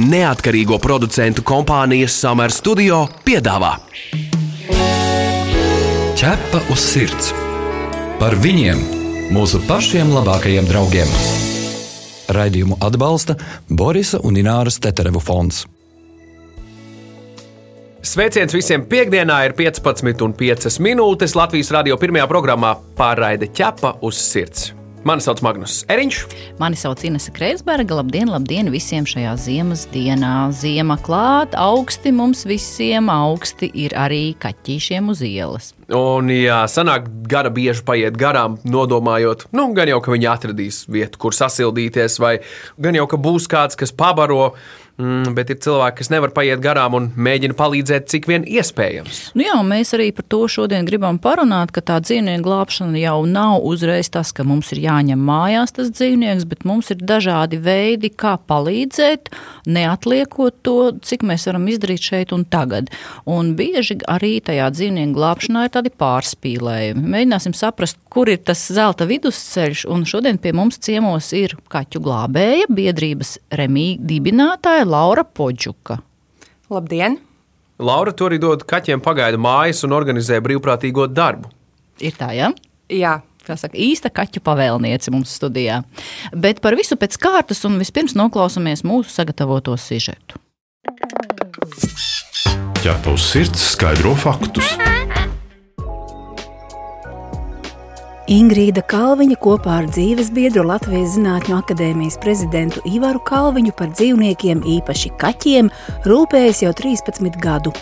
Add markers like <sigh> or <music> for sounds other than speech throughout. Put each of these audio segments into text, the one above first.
neatkarīgo producentu kompānijas Summer Studio piedāvā Ķepa uz sirds par viņiem, mūsu pašiem labākajiem draugiem. Raidījumu atbalsta Borisa un Ināras Teterevu fonds. Sveiciens visiem! Piektdienā ir 15,5 minūtes Latvijas radio pirmajā programmā pārraide ķepa uz sirds. Mani sauc Magnus Eriņš. Mani sauc Inese Kreisberga. Labdien, labdien visiem šajā ziemas dienā. Ziema klāt, augsti mums visiem, augsti ir arī kaķīšiem uz ielas. Un, jā, sanāk, gara bieži paiet garām, nodomājot, nu, gan jau, ka viņi atradīs vietu, kur sasildīties, vai gan jau, ka būs kāds, kas pabaro Mm, bet ir cilvēki, kas nevar paiet garām un mēģina palīdzēt, cik vien iespējams. Nu jā, mēs arī par to šodien gribam parunāt, ka tā dzīvnieku glābšana jau nav uzreiz tas, ka mums ir jāņem mājās tas dzīvnieks, bet mums ir dažādi veidi, kā palīdzēt, neatliekot to, cik mēs varam izdarīt šeit un tagad. Un bieži arī tajā dzīvnieku glābšanā ir tādi pārspīlējumi. Mēģināsim saprast, kur ir tas zelta vidusceļš, un šodien pie mums ciemos ir kaķu glābēja biedrības remīga dibinātāja Laura Podžuka. Labdien! Laura tur arī dod kaķiem pagaidu mājas un organizē brīvprātīgo darbu. Ir tā, ja? Jā. Saka, īsta kaķu pavēlniece mums studijā. Bet par visu pēc kārtas un vispirms noklausāmies mūsu sagatavoto sižetu. Ķepa uz sirds skaidro faktus. Ingrīda Kalviņa kopā ar dzīves biedru Latvijas Zinātņu akadēmijas prezidentu Ivaru Kalviņu par dzīvniekiem, īpaši kaķiem, rūpējas jau 13 gadu.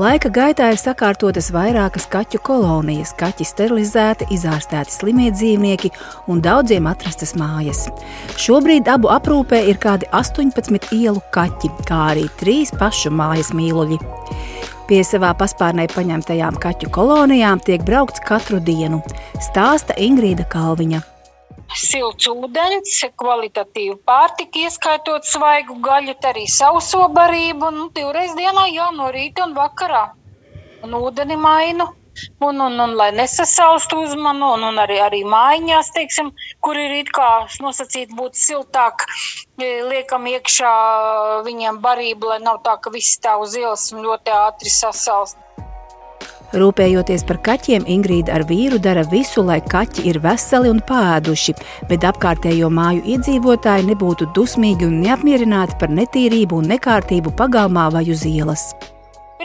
Laika gaitā ir sakārtotas vairākas kaķu kolonijas, kaķi sterilizēti, izārstēti slimie dzīvnieki un daudziem atrastas mājas. Šobrīd abu aprūpē ir kādi 18 ielu kaķi, kā arī trīs pašu mājas mīluļi. Pie savā paspārnē paņemtajām kaķu kolonijām tiek braukts katru dienu, stāsta Ingrīda Kalviņa. Silts ūdens, kvalitatīva pārtika, ieskaitot svaigu gaļu, arī sauso barību, nu, divreiz dienā, jā, no rīta un vakarā. Un ūdeni mainu un, un, un lai nesasalst uzmanu, un, un arī, arī mājiņās, teiksim, kur ir it kā nosacīti būt siltāk, e, liekam iekšā viņiem barību, lai nav tā, ka viss stāv uz ielas un ļoti ātri sasalst. Rūpējoties par kaķiem, Ingrīda ar vīru dara visu, lai kaķi ir veseli un pāēduši, bet apkārtējo māju iedzīvotāji nebūtu dusmīgi un neapmierināti par netīrību un nekārtību pagalmā vai uz ielas.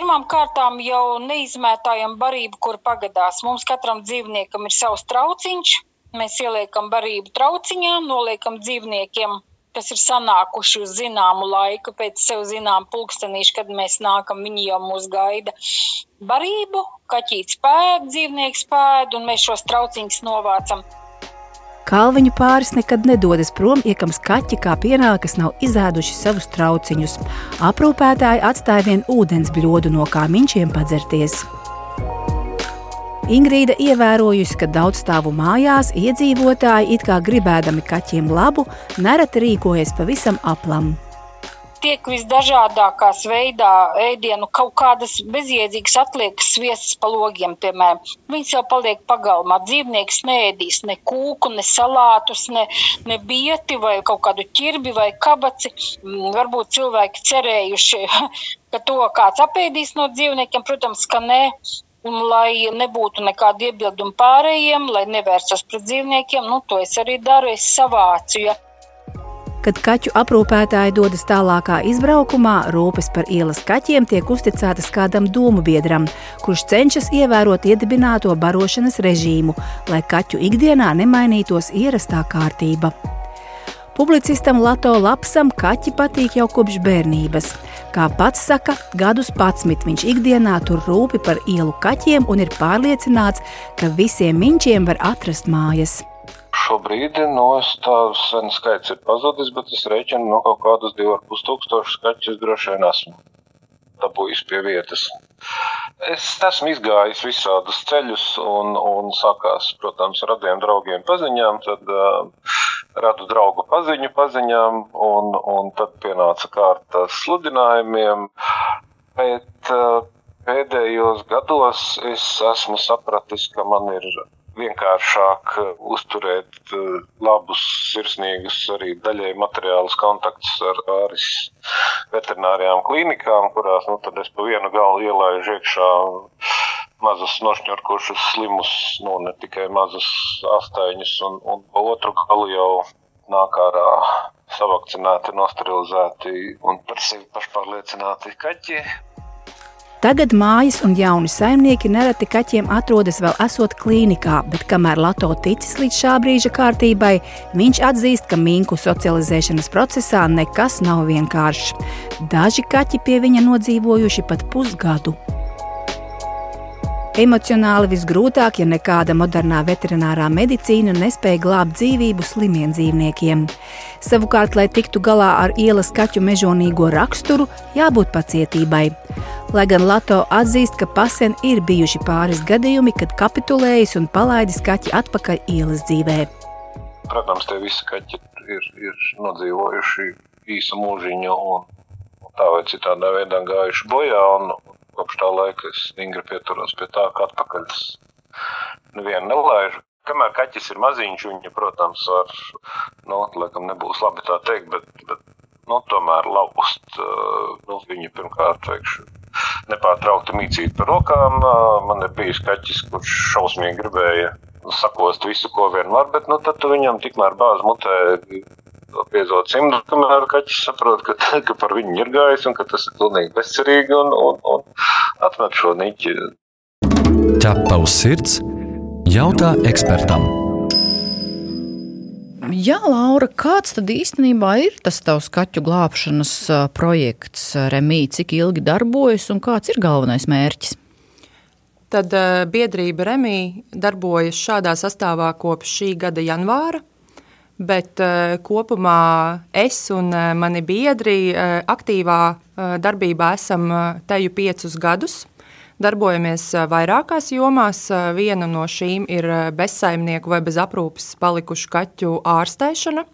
Pirmām kārtām jau neizmētājam barību, kur pagadās. Mums katram dzīvniekam ir savs trauciņš. Mēs ieliekam barību trauciņā, noliekam dzīvniekiem, kas ir sanākuši uz zināmu laiku, pēc sev zinām pulkstenīšu, kad mēs nākam, viņi jau mūs gaida. Barību, kaķīts pēd, dzīvnieks pēd, un mēs šos trauciņus novācam. Kalviņu pāris nekad nedodas prom, iekams kaķi kā pienākas nav izēduši savus trauciņus. Aprūpētāji atstāja vien ūdens bļodu, no kā miņķiem padzerties. Ingrīda ievērojusi, ka daudzstāvu mājās iedzīvotāji it kā gribēdami kaķiem labu, nereti rīkojas pavisam aplam tiek visdažādākās veidā ēdienu, kaut kādas bezjēdzīgas atliekas sviestas pa logiem, piemēram. Viņas jau paliek pagalmā. Dzīvnieks neēdīs ne kūku, ne salātus, ne, ne bieti vai kaut kādu ķirbi vai kabaci. Mm, varbūt cilvēki cerējuši, <laughs> ka to kāds apēdīs no dzīvniekiem, protams, ka nē. Un, lai nebūtu nekāda iebilduma pārējiem, lai nevērstos pret dzīvniekiem, nu, to es arī daru, es savācu. Ja. Kad kaķu aprūpētāji dodas tālākā izbraukumā, rūpes par ielas kaķiem tiek uzticētas kādam domu biedram, kurš cenšas ievērot iedibināto barošanas režīmu, lai kaķu ikdienā nemainītos ierastā kārtība. Publicistam Lato Lapsam kaķi patīk jau kopš bērnības. Kā pats saka, gadus pats viņš ikdienā tur rūpi par ielu kaķiem un ir pārliecināts, ka visiem miņķiem var atrast mājas. Šobrīd no tā sen skaits ir pazudis, bet es rēķinu no kaut kādus 2,5 tūkstošus skaķus droši vien esmu dabūjis pie vietas. Es esmu izgājis visādus ceļus un, un sākās, protams, radiem draugiem paziņām, tad uh, radu draugu paziņu paziņām, un, un tad pienāca kārta sludinājumiem. Bet uh, pēdējos gados es esmu sapratis, ka man ir vienkāršāk uzturēt labus, sirsnīgus, arī daļai materiālus kontaktus ar āris veterinārijām klīnikām, kurās nu, es pa vienu galu ielaižu iekšā mazus nošņurkušus slimus, nu ne tikai mazus astaiņus, un, un pa otru galu jau nāk ārā savakcinēti, nosterilizēti un par sevi pašpārliecināti kaķi. Tagad mājas un jauni saimnieki nereti kaķiem atrodas vēl esot klīnikā, bet kamēr Lato ticis līdz šā brīža kārtībai, viņš atzīst, ka minku socializēšanas procesā nekas nav vienkāršs. Daži kaķi pie viņa nodzīvojuši pat pusgadu. Emocionāli visgrūtāk, ja nekāda modernā veterinārā medicīna nespēja glābt dzīvību slimiem dzīvniekiem. Savukārt, lai tiktu galā ar ielas kaķu mežonīgo raksturu, jābūt pacietībai. Lai gan Lato atzīst, ka pasen ir bijuši pāris gadījumi, kad kapitulējis un palaidis kaķi atpakaļ ielas dzīvē. Protams, tie visi kaķi ir, ir nodzīvojuši īsu mūžiņu un tā vai citādā veidā gājuši bojā. Un, kopš tā laika es stingri pieturos pie tā, ka atpakaļ es nevienu nelaižu. Kamēr kaķis ir maziņš, viņa, protams, var, nu, laikam nebūs labi tā teikt, bet, bet nu, tomēr laust nu, viņu pirmkārt teikšu, nepārtraukti mīcīt par rokām. Man ir bijis kaķis, kurš šausmīgi gribēja sakost visu, ko vien var, bet nu, tad viņam tikmēr bāz mutē piezo cimdu, kamēr kaķis saprot, ka, ka par viņu ir gājis un ka tas ir pilnīgi bezcerīgi un, un, un atmet šo niķi. Ķepa uz sirds jautā ekspertam. Jā, Laura, kāds tad īstenībā ir tas tavs kaķu glābšanas projekts Remī? Cik ilgi darbojas un kāds ir galvenais mērķis? Tad biedrība Remī darbojas šādā sastāvā kopš šī gada janvāra. Bet uh, kopumā es un uh, mani biedri uh, aktīvā uh, darbībā esam uh, teju piecus gadus. Darbojamies uh, vairākās jomās. Uh, viena no šīm ir uh, bezsaimnieku vai bez aprūpes palikušu kaķu ārstēšana,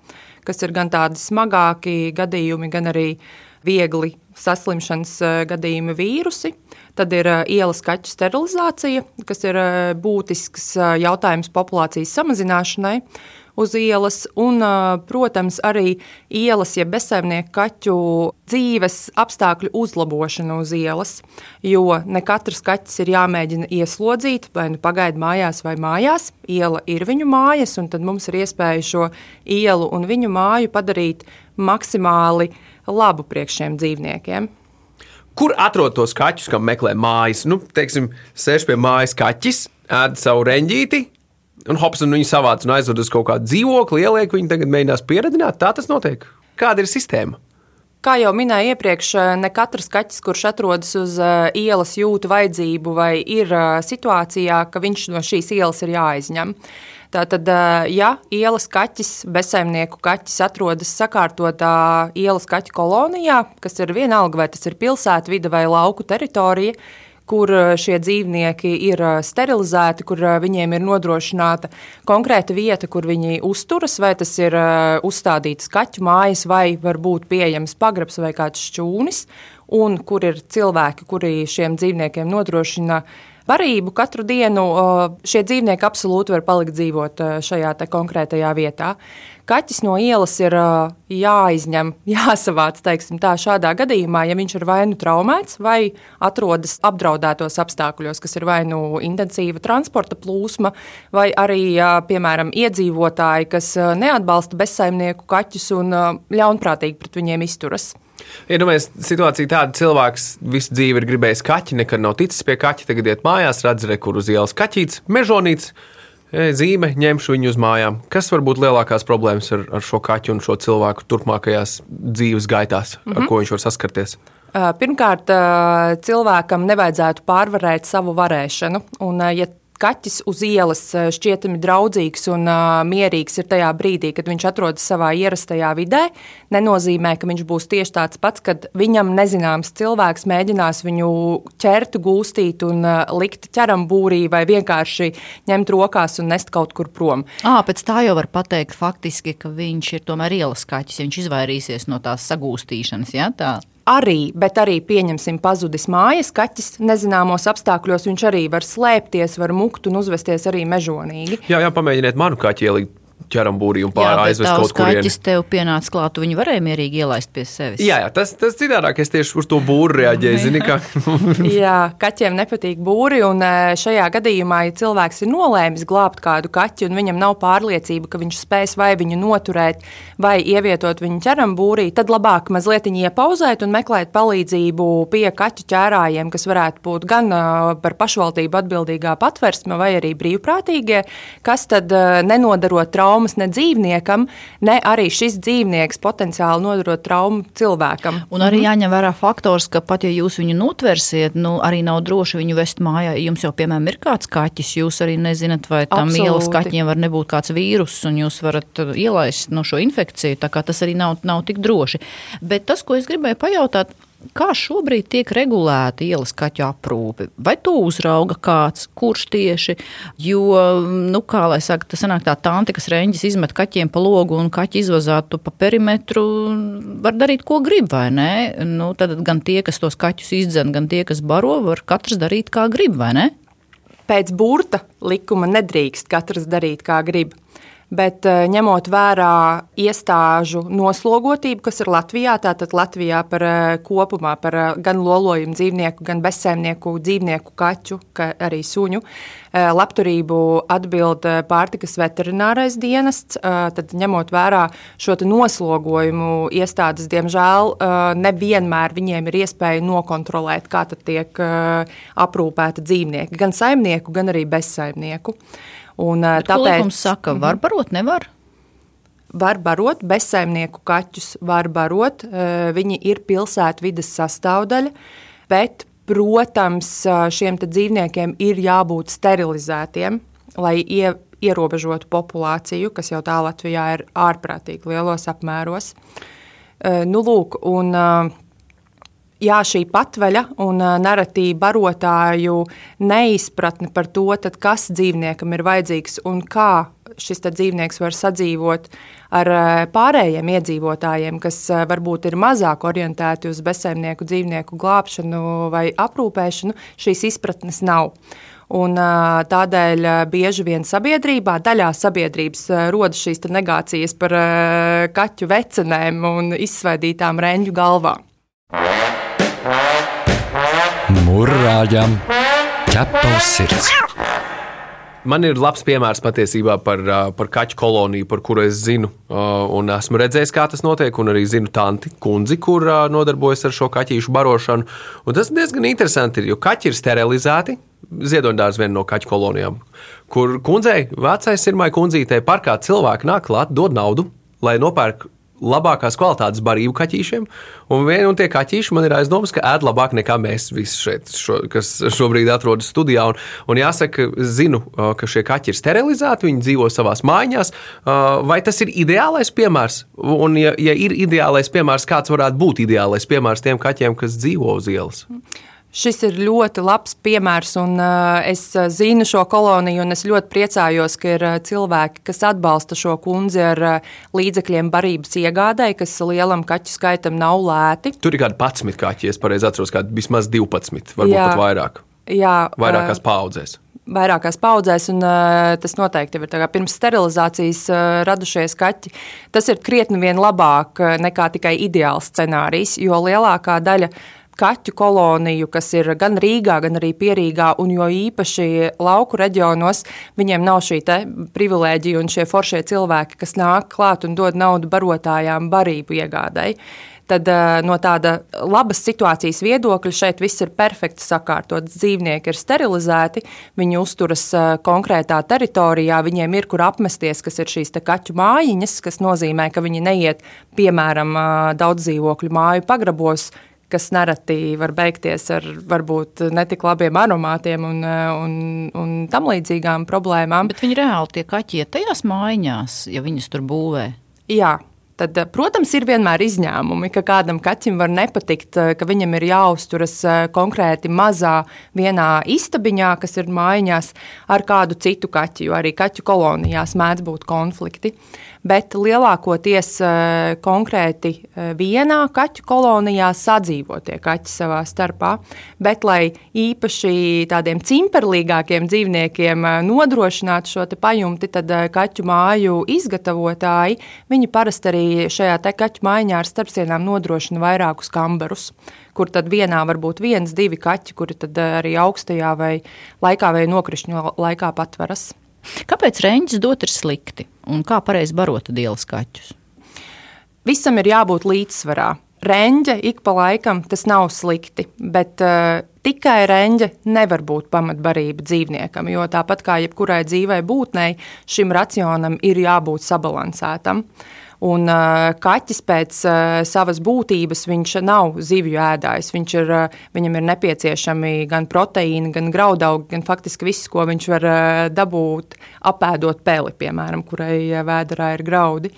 kas ir gan tādi smagāki gadījumi, gan arī viegli saslimšanas gadījumi vīrusi. Tad ir ielas kaķu sterilizācija, kas ir būtisks jautājums populācijas samazināšanai uz ielas, un, protams, arī ielas, ja bezsaimnieku kaķu dzīves apstākļu uzlabošana uz ielas. Jo ne katrs kaķis ir jāmēģina ieslodzīt, vai nu pagaidu mājās, vai mājās. Iela ir viņu mājas, un tad mums ir iespēja šo ielu un viņu māju padarīt maksimāli labu priekš šiem dzīvniekiem. Kur atrod tos kaķus, kam meklē mājas? Nu, teiksim, sēž pie mājas kaķis, ēd savu reņģīti, Un Hopkins viņu savāca un aizveda uz kaut kādu dzīvokli, ieliek viņu tagad mēģinās pieredzināt. Tā tas notiek. Kāda ir sistēma? Kā jau minēju iepriekš, ne katrs kaķis, kurš atrodas uz uh, ielas, jūt vajadzību vai ir uh, situācijā, ka viņš no šīs ielas ir jāizņem. Tātad, ja ielas kaķis, bezsaimnieku kaķis atrodas sakārtotā ielas kaķu kolonijā, kas ir vienalga vai tas ir pilsētvide vai lauku teritorija, kur eh, šie dzīvnieki ir eh, sterilizēti, kur eh, viņiem ir nodrošināta konkrēta vieta, kur viņi uzturas, vai tas ir uzstādīts kaķu mājas, vai varbūt pieejams pagrabs vai kāds šķūnis, un kur ir cilvēki, kuri šiem dzīvniekiem nodrošina barību katru dienu, šie dzīvnieki absolūti var palikt dzīvot šajā konkrētajā vietā. Kaķis no ielas ir jāizņem, <laughs> jāsavāc, tā, šādā gadījumā, ja viņš ir vai nu traumēts, vai atrodas apdraudētos apstākļos, kas ir vai nu intensīva transporta plūsma, vai arī, piemēram, iedzīvotāji, kas neatbalsta bezsaimnieku kaķus un ļaunprātīgi pret viņiem izturas. Iedomājieties, ja situācija tāda, cilvēks visu dzīvi ir gribējis kaķi, nekad nav ticis pie kaķa, tagad iet mājās, redz, re, kur uz ielas kaķītis, mežonīts. Zīme, ņemšu viņu uz mājām. Kas var būt lielākās problēmas ar, ar šo kaķu un šo cilvēku turpmākajās dzīves gaitās, mm -hmm. ar mhm. ko viņš var saskarties? Pirmkārt, cilvēkam nevajadzētu pārvarēt savu varēšanu. Un, ja kaķis uz ielas šķietami draudzīgs un uh, mierīgs ir tajā brīdī, kad viņš atrodas savā ierastajā vidē, nenozīmē, ka viņš būs tieši tāds pats, kad viņam nezināms cilvēks mēģinās viņu ķert, gūstīt un uh, likt ķeram būrī vai vienkārši ņemt rokās un nest kaut kur prom. À, pēc tā jau var pateikt faktiski, ka viņš ir tomēr ielas kaķis, ja viņš izvairīsies no tās sagūstīšanas. Ja? Tā. Arī, bet arī pieņemsim pazudis mājas kaķis nezināmos apstākļos. Viņš arī var slēpties, var mukt un uzvesties arī mežonīgi. Jā, jā pamēģiniet manu kaķi ielikt ķeram būrī un pāri aizvest kaut kur. Kaķis tev pienāca klāt, tu viņu varēja mierīgi ielaist pie sevis. Jā, jā tas, tas citādāk, es tieši uz to būru reaģēju. Zini, kā... <laughs> jā, kaķiem nepatīk būri, un e, šajā gadījumā, ja cilvēks ir nolēmis glābt kādu kaķi, un viņam nav pārliecība, ka viņš spēs vai viņu noturēt, vai ievietot viņu ķeram būrī, tad labāk mazliet iepauzēt un meklēt palīdzību pie kaķu ķērājiem, kas varētu būt gan e, par pašvaldību atbildīgā patversme, vai arī brīvprātīgie, kas tad e, nenodarot traumu traumas ne dzīvniekam, ne arī šis dzīvnieks potenciāli nodarot traumu cilvēkam. Un arī mhm. jāņem vērā faktors, ka pat ja jūs viņu notversiet, nu, arī nav droši viņu vest mājā. Jums jau, piemēram, ir kāds kaķis, jūs arī nezināt, vai tam Absolūti. ielas kaķiem var nebūt kāds vīrus, un jūs varat uh, ielaist no šo infekciju. Tā kā tas arī nav, nav tik droši. Bet tas, ko es gribēju pajautāt, Kā šobrīd tiek regulēta ielas kaķu aprūpe? Vai to uzrauga kāds, kurš tieši? Jo, nu, kā lai saka, tas sanāk tā tanti, kas reņģis izmet kaķiem pa logu un kaķi izvazātu pa perimetru, var darīt, ko grib, vai ne? Nu, tad gan tie, kas tos kaķus izdzen, gan tie, kas baro, var katrs darīt, kā grib, vai ne? Pēc burta likuma nedrīkst katrs darīt, kā grib bet eh, ņemot vērā iestāžu noslogotību, kas ir Latvijā, tātad Latvijā par eh, kopumā par eh, gan lolojumu dzīvnieku, gan bezsēmnieku dzīvnieku kaķu, arī suņu. Labturību atbild pārtikas veterinārais dienests, tad ņemot vērā šo noslogojumu iestādes, diemžēl nevienmēr viņiem ir iespēja nokontrolēt, kā tiek aprūpēta dzīvnieki, gan saimnieku, gan arī bezsaimnieku. Un, Bet tāpēc likums saka, var mhm. barot, nevar? Var barot, bezsaimnieku kaķus var barot. Viņi ir pilsētvidas sastāvdaļa, bet, protams, šiem dzīvniekiem ir jābūt sterilizētiem, lai ie, ierobežotu populāciju, kas jau tā Latvijā ir ārprātīgi lielos apmēros. Nu, lūk, un, jā, šī patvaļa un narratīva barotāju neizpratne par to, tad, kas dzīvniekam ir vajadzīgs un kā šis dzīvnieks var sadzīvot ar pārējiem iedzīvotājiem, kas varbūt ir mazāk orientēti uz bezsaimnieku dzīvnieku glābšanu vai aprūpēšanu, šīs izpratnes nav. Un, tādēļ bieži vien sabiedrībā, daļā sabiedrības rodas šīs negācijas par kaķu vecenēm un izsvaidītām reņģu galvām. Mūrāģam ķepa uz sirds. Man ir labs piemērs patiesībā par, par kaķu koloniju, par kuru es zinu. Un esmu redzējis, kā tas notiek, un arī zinu tanti kundzi, kur nodarbojas ar šo kaķīšu barošanu. Un tas diezgan interesanti, ir, jo kaķi ir sterilizēti. Ziedoņdārs viena no kaķu kolonijām, kur kundzei, vecai sirmai kundzītei, parkā cilvēki nāk klāt, dod naudu, lai nopērk labākās kvalitātes barību kaķīšiem. Un viena un tie kaķīši man ir aizdomas, ka ēd labāk nekā mēs visi šeit, šo, kas šobrīd atrodas studijā. Un, un jāsaka, zinu, ka šie kaķi ir sterilizēti, viņi dzīvo savās mājās. Vai tas ir ideālais piemērs? Un, ja, ja ir ideālais piemērs, kāds varētu būt ideālais piemērs tiem kaķiem, kas dzīvo uz ielas? Šis ir ļoti labs piemērs, un uh, es uh, zinu šo koloniju, un es ļoti priecājos, ka ir uh, cilvēki, kas atbalsta šo kundzi ar līdzekļiem barības iegādēji, kas lielam kaķu skaitam nav lēti. Tur ir kādi 11 kaķi, es pareizi atceros, kādi vismaz 12, varbūt jā, pat vairāk. Jā, vairākās paudzēs vairākās paudzēs, un uh, tas noteikti ir pirms sterilizācijas uh, radušies kaķi. Tas ir krietni vien labāk nekā tikai ideāls scenārijs, jo lielākā daļa kaķu koloniju, kas ir gan Rīgā, gan arī Pierīgā, un jo īpaši lauku reģionos, viņiem nav šī privilēģija un šie foršie cilvēki, kas nāk klāt un dod naudu barotājām barību iegādai. Tad no tāda labas situācijas viedokļa šeit viss ir perfekti sakārtots. Dzīvnieki ir sterilizēti, viņi uzturas konkrētā teritorijā, viņiem ir kur apmesties, kas ir šīs kaķu mājiņas, kas nozīmē, ka viņi neiet piemēram daudz dzīvokļu māju pagrabos, kas nereti var beigties ar varbūt netik labiem aromātiem un, un, un tam līdzīgām problēmām. Bet viņi reāli tie kaķi iet tajās mājās, ja viņas tur būvē. Jā, Tad, protams, ir vienmēr izņēmumi, ka kādam kaķim var nepatikt, ka viņam ir jāuzturas konkrēti mazā vienā istabiņā, kas ir mājiņās, ar kādu citu kaķu, jo arī kaķu kolonijās mēdz būt konflikti. Uh, bet lielākoties eh, konkrēti eh, vienā kaķu kolonijā sadzīvo tie kaķi savā starpā. Bet, lai īpaši tādiem cimperlīgākiem dzīvniekiem eh, nodrošinātu šo pajumti, tad kaķu māju izgatavotāji parasti arī šajā kaķu mājiņā ar starpsienām nodrošina vairākus kambarus kur tad vienā var būt viens, divi kaķi, kuri arī augstajā vai laikā vai nokrišņu laikā patveras. Kāpēc reņģis dot ir slikti un kā pareizi barot dielas kaķus? Visam ir jābūt līdzsvarā. Reņģe ik pa laikam tas nav slikti, bet uh, tikai reņģe nevar būt pamatbarība dzīvniekam, jo tāpat kā jebkurai dzīvai būtnei, šim racionam ir jābūt sabalansētam. Uh, Un kaķis pēc savas būtības viņš nav zivju ēdājs. Viņš ir, viņam ir nepieciešami gan proteīni, gan graudaugi, gan faktiski viss, ko viņš var dabūt apēdot peli, piemēram, kurai vēderā ir graudi.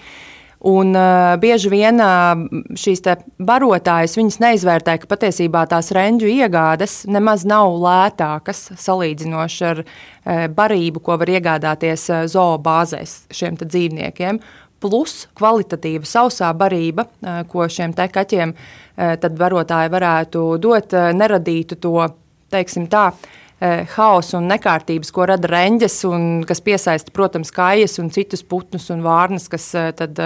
Un, uh, bieži vien uh, šīs barotājas neizvērtē, ka patiesībā tās reņģu iegādes nemaz nav lētākas salīdzinoši ar uh, barību, ko var iegādāties uh, zoobāzēs šiem dzīvniekiem plus kvalitatīva sausā barība, ko šiem kaķiem tad barotāji varētu dot, neradītu to, teiksim tā, haosu un nekārtības, ko rada reņģes, un kas piesaista, protams, kājas un citus putnus un vārnas, kas tad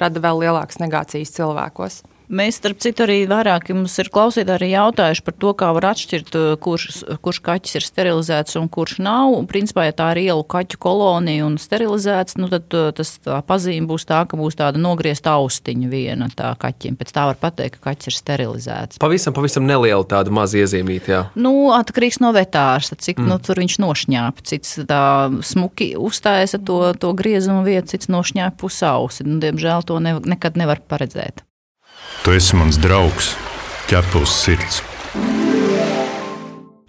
rada vēl lielākas negācijas cilvēkos. Mēs, starp citu, arī vairāk mums ir klausītāji arī jautājuši par to, kā var atšķirt, uh, kurš, kurš kaķis ir sterilizēts un kurš nav. Un, principā, ja tā ir ielu kaķu kolonija un sterilizēts, nu, tad uh, tas pazīme būs tā, ka būs tāda nogriezta austiņa viena tā kaķim. Pēc tā var pateikt, ka kaķis ir sterilizēts. Pavisam, pavisam neliela tāda maza iezīmīta. Jā. Nu, atkarīgs no vetārsta, cik mm. nu, tur viņš nošņāpa. Cits tā smuki uzstājas to, to griezumu vietu, cits nošņāpa pusausi. Nu, diemžēl to ne, nekad nevar paredzēt. Tu esi mans draugs, ķepus sirds.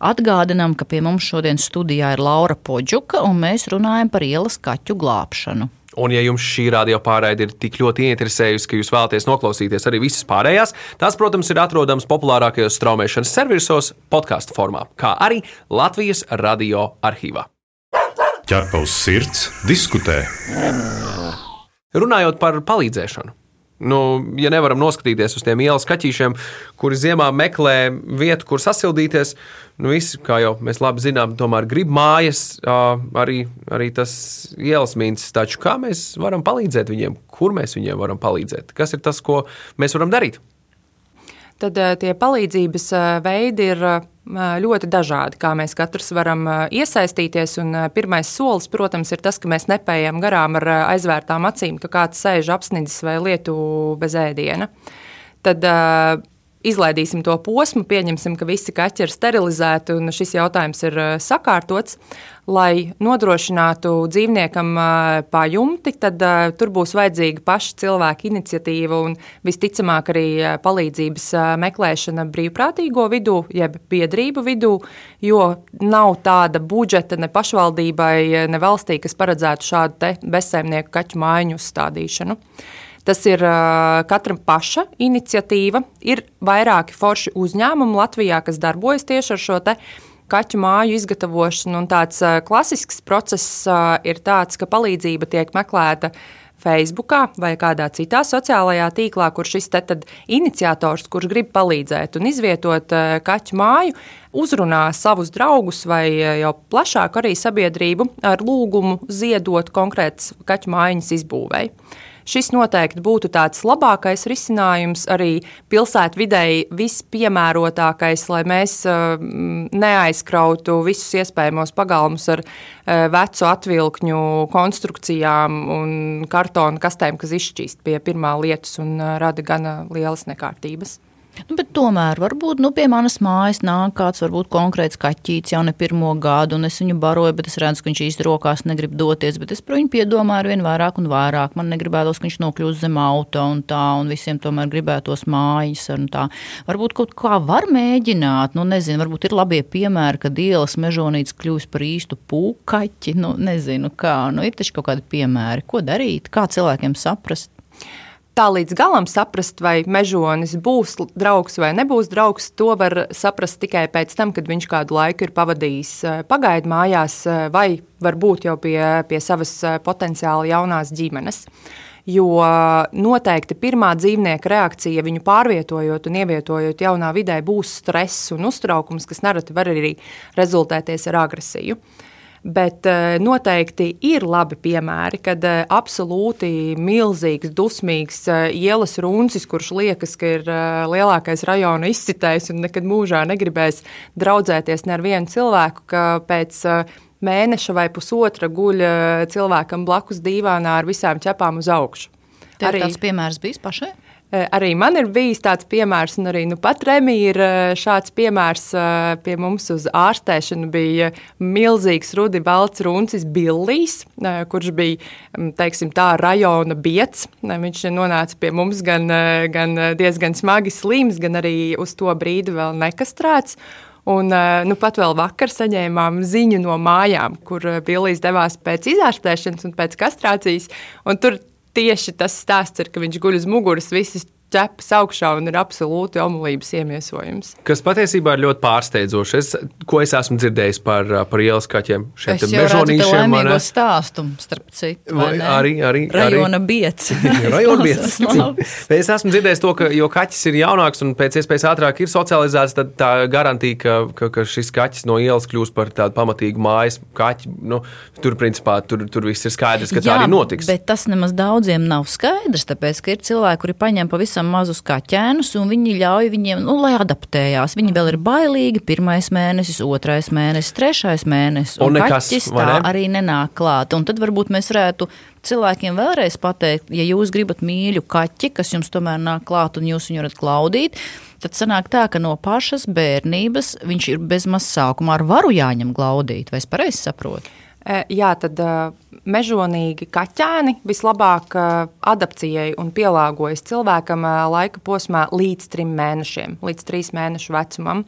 Atgādinām, ka pie mums šodien studijā ir Laura Podžuka, un mēs runājam par ielas kaķu glābšanu. Un, ja jums šī radio pārraide ir tik ļoti ieinteresējusi, ka jūs vēlaties noklausīties arī visas pārējās, tās, protams, ir atrodamas populārākajos straumēšanas servisos, podkāstu formā, kā arī Latvijas radio arhīvā. Ķerpaus sirds diskutē. Runājot par palīdzēšanu. Nu, ja nevaram noskatīties uz tiem ielas kaķīšiem, kuri ziemā meklē vietu, kur sasildīties, nu visi, kā jau mēs labi zinām, tomēr grib mājas, arī, arī tas ielas mīnus. Taču kā mēs varam palīdzēt viņiem, kur mēs viņiem varam palīdzēt? Kas ir tas, ko mēs varam darīt? Tad tie palīdzības veidi ir ļoti dažādi, kā mēs katrs varam iesaistīties. Pirmais solis, protams, ir tas, ka mēs nepējam garām ar aizvērtām acīm, ka kāds sēž apsnidzis vai lietu bez ēdiena. Tad izlaidīsim to posmu, pieņemsim, ka visi kaķi ir sterilizēti un šis jautājums ir sakārtots. Lai nodrošinātu dzīvniekam pajumti, tad uh, tur būs vajadzīga paša cilvēka iniciatīva un visticamāk arī palīdzības meklēšana brīvprātīgo vidū, jeb biedrību vidū, jo nav tāda budžeta ne pašvaldībai, ne valstī, kas paredzētu šādu bezsaimnieku kaķu mājiņu uzstādīšanu. Tas ir uh, katra paša iniciatīva. Ir vairāki forši uzņēmumi Latvijā, kas darbojas tieši ar šo kaķu māju izgatavošanu. Un tāds uh, klasisks process uh, ir tāds, ka palīdzība tiek meklēta. Facebook vai kādā citā sociālajā tīklā, kur šis te iniciators, kurš grib palīdzēt un izvietot kaķu māju, uzrunā savus draugus vai jau plašāk arī sabiedrību ar lūgumu ziedot konkrētas kaķu mājiņas izbūvēi. Šis noteikti būtu tāds labākais risinājums, arī pilsētvidēji vispiemērotākais, lai mēs uh, neaizkrautu visus iespējamos pagalmus ar uh, vecu atvilkņu konstrukcijām un kartonu kastēm, kas izšķīst pie pirmā lietus un uh, rada gana lielas nekārtības. Nu, tomēr, varbūt nu, pie manas mājas nāk kāds varbūt konkrēts kaķītis jau ne pirmo gadu, un es viņu baroju, bet es redzu, ka viņš īsti rokās negrib doties. Es par viņu piedomāju vien vairāk un vairāk. Man negribētos, ka viņš nokļūst zem auto un tā, un visiem tomēr gribētos mājas. Varbūt kaut kā var mēģināt, nu nezinu, varbūt ir labie piemēri, kad ielas mežonīts kļūst par īstu pūkaķi. Nu, nezinu, kā, nu ir taču kaut kādi piemēri, ko darīt, kā cilvēkiem saprast. Tā līdz galam saprast, vai mežonis būs draugs vai nebūs draugs, to var saprast tikai pēc tam, kad viņš kādu laiku ir pavadījis eh, pagaidu mājās vai varbūt jau pie, pie savas potenciāli jaunās ģimenes. Jo noteikti pirmā dzīvnieka reakcija viņu pārvietojot un ievietojot jaunā vidē būs stress un uztraukums, kas nereti var arī rezultēties ar agresiju. Uh, Bet eh, noteikti ir labi piemēri, kad eh, absolūti milzīgs, dusmīgs eh, ielas runcis, kurš liekas, ka ir lielākais rajona izcitējs un nekad mūžā negribēs draudzēties ne ar vienu cilvēku, ka pēc mēneša vai pusotra guļ cilvēkam blakus dīvānā ar visām ķepām uz augšu. Tev Arī tāds piemērs bijis pašai? Eh, arī man ir bijis tāds piemērs, un arī nu, pat Remija ir eh, šāds piemērs. Eh, pie mums uz ārstēšanu bija milzīgs rudi balts runcis Billijs, kurš bija mm, teiksim, tā rajona biets. Viņš nonāca pie mums gan, gan diezgan smagi slims, gan arī uz to brīdi vēl nekastrēts. Un, nu, pat vēl vakar saņēmām ziņu no mājām, kur Billijs devās pēc izārstēšanas un pēc kastrācijas. Un tur tieši tas stāsts ir, ka viņš guļ uz muguras visas ķepas augšā un ir absolūti omulības iemiesojums. Kas patiesībā ir ļoti pārsteidzoši. Es, ko es esmu dzirdējis par, par ielas kaķiem? Šeit ir mežonīšiem. Man stāstu, starp citu. Vai, arī, arī, Rajona biets. <laughs> <laughs> Rajona biets. es esmu dzirdējis to, ka, jo kaķis ir jaunāks un pēc iespējas ātrāk ir socializēts, tad tā garantija, ka, ka, ka šis kaķis no ielas kļūs par tādu pamatīgu mājas kaķi, nu, tur principā tur, tur viss ir skaidrs, ka Jā, tā arī notiks. Bet tas nemaz daudziem nav skaidrs, tāpēc, ka ir cilvēki, kuri paņem pavisam pavisam mazus kaķēnus, un viņi ļauj viņiem, nu, lai adaptējās. Viņi vēl ir bailīgi. Pirmais mēnesis, otrais mēnesis, trešais mēnesis. Un, un nekas, kaķis tā ne? arī nenāk klāt. Un tad varbūt mēs varētu cilvēkiem vēlreiz pateikt, ja jūs gribat mīļu kaķi, kas jums tomēr nāk klāt un jūs viņu varat klaudīt. Tad sanāk tā, ka no pašas bērnības viņš ir bezmaz sākumā ar varu jāņem glaudīt. Vai es pareizi saprotu? E, jā, tad e, mežonīgi kaķēni vislabāk e, adapcijai un pielāgojas cilvēkam laika posmā līdz trim mēnešiem, līdz trīs mēnešu vecumam.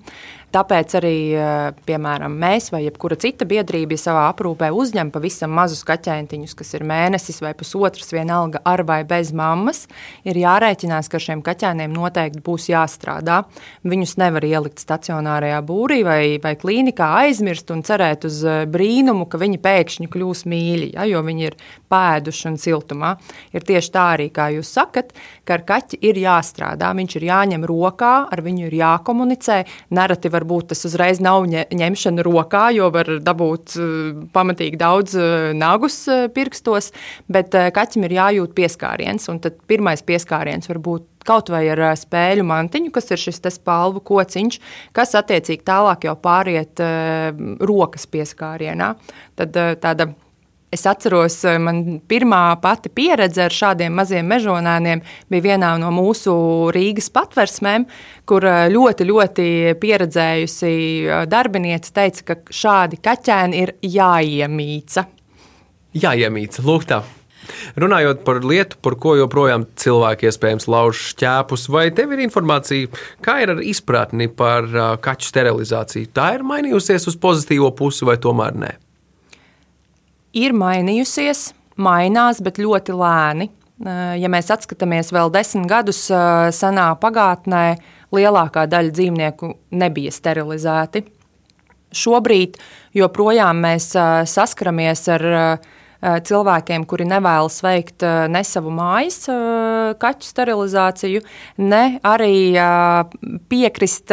Tāpēc arī, eh, piemēram, mēs vai jebkura cita biedrība ja savā aprūpē uzņem pavisam mazus kaķēntiņus, kas ir mēnesis vai pusotrs, vienalga ar vai bez mammas, ir jārēķinās, ka šiem kaķēniem noteikti būs jāstrādā. Viņus nevar ielikt stacionārajā būrī vai, vai klīnikā aizmirst un cerēt uz eh, brīnumu, ka viņi pēkšņi kļūs mīļi, ja, jo viņi ir pēduši un siltumā. Ir tieši tā arī, kā jūs sakat, ka ar kaķi ir jāstrādā, viņš ir jāņem rokā, ar viņu ir jākomunicē. Nereti varbūt tas uzreiz nav ņemšana rokā, jo var dabūt eh, pamatīgi daudz eh, nagus eh, pirkstos, bet kaķim ir jājūt pieskāriens, un tad pirmais pieskāriens var būt kaut vai ar spēļu mantiņu, kas ir šis spēļu kociņš, kas attiecīgi tālāk jau pāriet rokas pieskārienā. Tad tāda Es atceros, eh, man pirmā pati pieredze ar šādiem maziem mežonēniem bija vienā no mūsu Rīgas patversmēm, kur eh, ļoti, ļoti pieredzējusi eh, darbiniece teica, ka šādi kaķēni ir jāiemīca. Jāiemīca, lūk tā. Runājot par lietu, par ko joprojām cilvēki iespējams lauž šķēpus, vai tev ir informācija, kā ir ar izpratni par kaķu sterilizāciju? Tā ir mainījusies uz pozitīvo pusi vai tomēr ne? Ir mainījusies, mainās, bet ļoti lēni. Ja mēs atskatāmies vēl desmit gadus senā pagātnē, lielākā daļa dzīvnieku nebija sterilizēti. Šobrīd joprojām mēs saskaramies ar uh, Eh, cilvēkiem, kuri nevēlas veikt eh, ne savu mājas eh, kaķu sterilizāciju, ne arī piekrist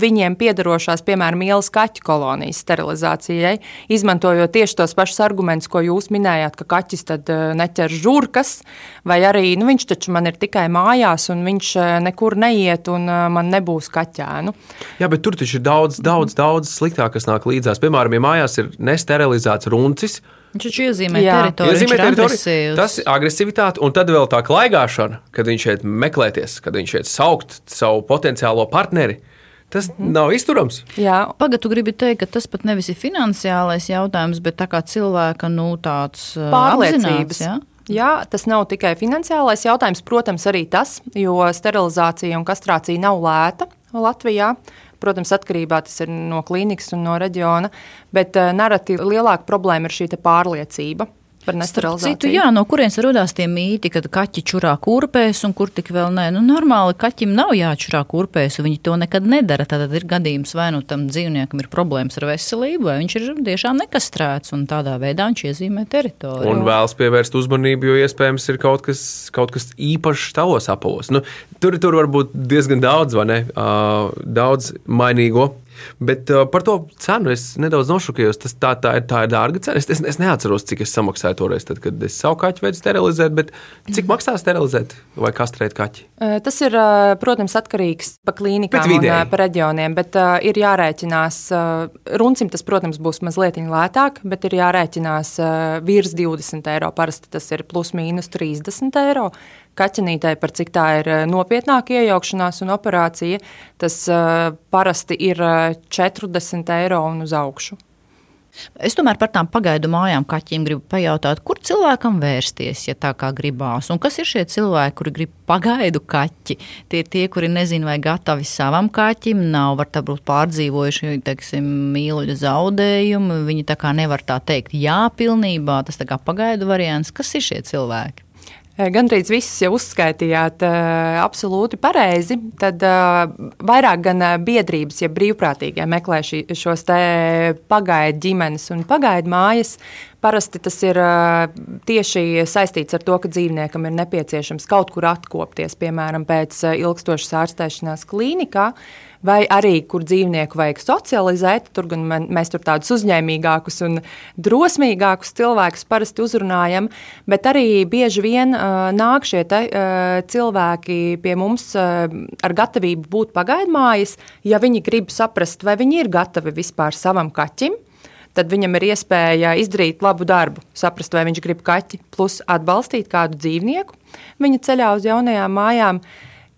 viņiem piedarošās, piemēram, ielas kaķu kolonijas sterilizācijai, izmantojot tieši tos pašus argumentus, ko jūs minējāt, ka kaķis tad neķer žurkas, vai arī nu, viņš taču man ir tikai mājās, un viņš nekur neiet, un man nebūs kaķēnu. Jā, bet tur taču ir daudz, daudz, daudz sliktāk, kas nāk līdzās. Piemēram, ja mājās ir nesterilizēts runcis, Viņš taču iezīmē Jā. teritoriju. Iezīmē teritoriju tas ir agresivitāte, un tad vēl tā klaigāšana, kad viņš šeit meklēties, kad viņš šeit saukt savu potenciālo partneri. Tas mm. nav izturams. Jā, pagaidi, tu gribi teikt, ka tas pat nevis ir finansiālais jautājums, bet tā kā cilvēka nu, tāds pārliecības. Ja? Jā, tas nav tikai finansiālais jautājums, protams, arī tas, jo sterilizācija un kastrācija nav lēta Latvijā. Protams, atkarībā tas ir no klīnikas un no reģiona, bet uh, nereti lielāka problēma ir šī pārliecība. Par nesterilizāciju. Citu, jā, no kurienes radās tie mīti, kad kaķi čurā kurpēs un kur tik vēl nē. Nu, normāli kaķim nav jāčurā kurpēs, un viņi to nekad nedara. Tad ir gadījums, vai nu tam dzīvniekam ir problēmas ar veselību, vai viņš ir tiešām nekastrēts, un tādā veidā viņš iezīmē teritoriju. Un vēlas pievērst uzmanību, jo iespējams ir kaut kas, kaut kas īpašs tavos apavos. Nu, tur, tur var būt diezgan daudz, vai ne? Uh, daudz mainīgo. Bet uh, par to cenu es nedaudz nošokējos. Tas, tā, tā, ir, tā ir dārga cena. Es, es, es neatceros, cik es samaksāju toreiz, tad, kad es savu kaķu veidu sterilizēt. Cik Mhm. maksā sterilizēt vai kastrēt kaķi? Tas ir, protams, atkarīgs no klīnikām Bet un pa reģioniem, bet uh, ir jārēķinās. Uh, runcim tas, protams, būs mazliet lētāk, bet ir jārēķinās uh, virs 20 eiro. Parasti tas ir plus mīnus 30 eiro. Kaķenītei, par cik tā ir uh, nopietnāka iejaukšanās un operācija, tas uh, parasti ir uh, 40 eiro un uz augšu. Es tomēr par tām pagaidu mājām kaķiem gribu pajautāt, kur cilvēkam vērsties, ja tā kā gribās. Un kas ir šie cilvēki, kuri grib pagaidu kaķi? Tie ir tie, kuri nezina, vai gatavi savam kaķim, nav varbūt pārdzīvojuši teiksim, mīluļu zaudējumu. Viņi tā kā nevar tā teikt, jā, pilnībā tas kā pagaidu variants. Kas ir šie cilvēki? Gandrīz visus jau uzskaitījāt, uh, absolūti pareizi. Tad uh, vairāk gan biedrības, ja brīvprātīgie meklē šī, šos pagaidu ģimenes un pagaidu mājas. Parasti tas ir tieši saistīts ar to, ka dzīvniekam ir nepieciešams kaut kur atkopties, piemēram, pēc ilgstošas ārstēšanās klīnikā. Vai arī, kur dzīvnieku vajag socializēt, tur gan mēs tur tādus uzņēmīgākus un drosmīgākus cilvēkus parasti uzrunājam, bet arī bieži vien uh, nāk šie te, uh, cilvēki pie mums uh, ar gatavību būt pagaidmājas, ja viņi grib saprast, vai viņi ir gatavi vispār savam kaķim. Tad viņam ir iespēja izdarīt labu darbu, saprast, vai viņš grib kaķi, plus atbalstīt kādu dzīvnieku viņa ceļā uz jaunajām mājām.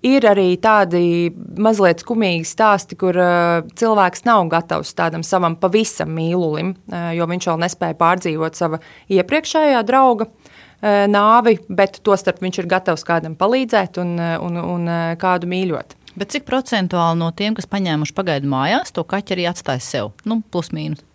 Ir arī tādi mazliet skumīgi stāsti, kur uh, cilvēks nav gatavs tādam savam pavisam mīlulim, uh, jo viņš vēl nespēja pārdzīvot sava iepriekšējā drauga uh, nāvi, bet tostarp viņš ir gatavs kādam palīdzēt un, uh, un, un uh, kādu mīļot. Bet cik procentuāli no tiem, kas paņēmuši pagaidu mājās, to kaķi arī atstāja sev? Nu, plus mīnus.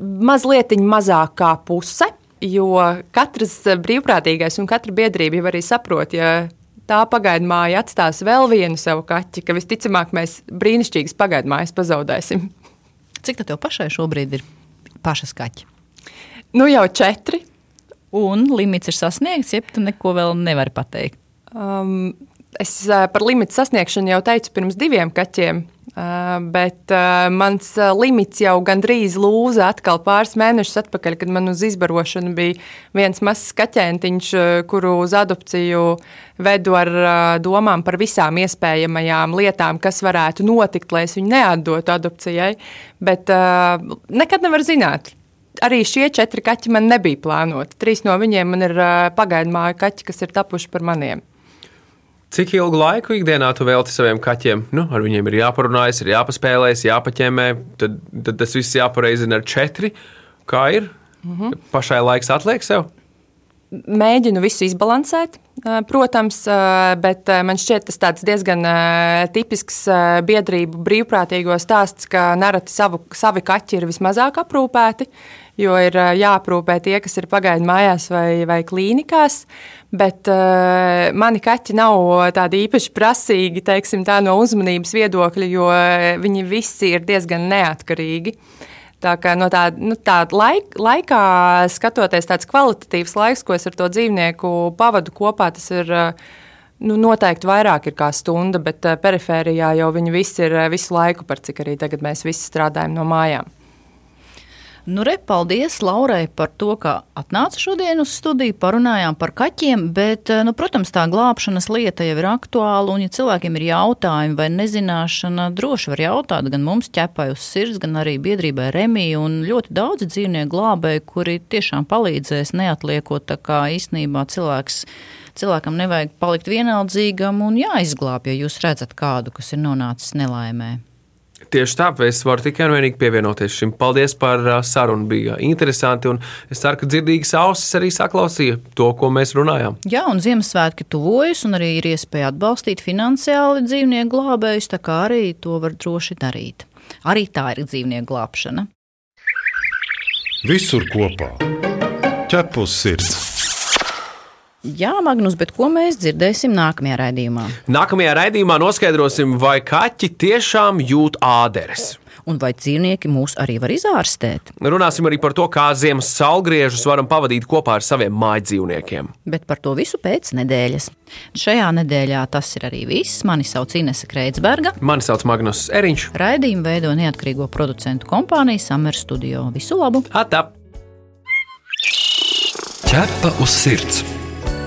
Mazliet mazāk kā puse, jo katrs brīvprātīgais un katra biedrība jau arī saprot, ja tā pagaidu māja atstās vēl vienu savu kaķi, ka visticamāk mēs brīnišķīgas pagaidu mājas pazaudēsim. Cik tev pašai šobrīd ir pašas kaķi? Nu jau četri. Un limits ir sasniegts, jeb tu neko vēl nevari pateikt. Um, es uh, par limitu sasniegšanu jau teicu pirms diviem kaķiem, bet uh, mans uh, limits jau gandrīz lūza atkal pāris mēnešus atpakaļ, kad man uz izbarošanu bija viens mazs kaķēntiņš, uh, kuru uz adopciju vedu ar domām par visām iespējamajām lietām, kas varētu notikt, lai es viņu neatdotu adopcijai. Bet nekad nevar zināt. Arī šie četri kaķi man nebija plānoti. Trīs no viņiem man ir uh, pagaidu māju kaķi, kas ir tapuši par maniem. Cik ilgu laiku ikdienā tu velti saviem kaķiem? Nu, ar viņiem ir jāparunājas, ir jāpaspēlējas, jāpaķemē. Tad, tad tas viss jāpareizina ar četri. Kā ir? Mm -hmm. Pašai laiks atliek sev. Mēģinu visu izbalansēt, protams, bet man šķiet tas diezgan tipisks biedrību brīvprātīgo stāsts, ka nereti savu, savi kaķi ir vismazāk aprūpēti, jo ir jāaprūpē tie, kas ir pagaidu mājās vai, vai klīnikās. Bet uh, mani kaķi nav tādi īpaši prasīgi, teiksim, tā no uzmanības viedokļa, jo viņi visi ir diezgan neatkarīgi. Tā kā no tāda nu, tā laik, laikā, skatoties tāds kvalitatīvs laiks, ko es ar to dzīvnieku pavadu kopā, tas ir nu, noteikti vairāk ir kā stunda, bet perifērijā jau viņi visi ir visu laiku, par cik arī tagad mēs visi strādājam no mājām. Nu, re, paldies Laurai par to, ka atnāca šodien uz studiju, parunājām par kaķiem, bet, nu, protams, tā glābšanas lieta jau ir aktuāla, un, ja cilvēkiem ir jautājumi vai nezināšana, droši var jautāt gan mums ķepai uz sirds, gan arī biedrībai Remija, un ļoti daudzi dzīvnieku glābēji, kuri tiešām palīdzēs neatliekot, tā kā īstenībā cilvēks cilvēkam nevajag palikt vienaldzīgam un jāizglābj, ja jūs redzat kādu, kas ir nonācis nelaimē. Tieši tā, es varu tikai un vienīgi pievienoties šim. Paldies par uh, sarunu. Bija interesanti. Es ceru, ka dzirdīgas ausis arī saklausīja to, ko mēs runājām. Jā, un Ziemassvētki tuvojas, un arī ir iespēja atbalstīt finansiāli dzīvnieku glābējus, tā kā arī to var droši darīt. Arī tā ir dzīvnieku glābšana. Visur kopā ķepus sirds. Jā, Magnus, bet ko mēs dzirdēsim nākamajā raidījumā? Nākamajā raidījumā noskaidrosim, vai kaķi tiešām jūt āderes. Un vai dzīvnieki mūs arī var izārstēt? Runāsim arī par to, kā ziemas saulgriežus varam pavadīt kopā ar saviem mājdzīvniekiem. Bet par to visu pēc nedēļas. Šajā nedēļā tas ir arī viss. Mani sauc Inese Kreitsberga. Mani sauc Magnus Eriņš. Raidījumu veido neatkarīgo producentu kompānija Summer Studio. Visu labu! Atā! Ķepa uz sirds!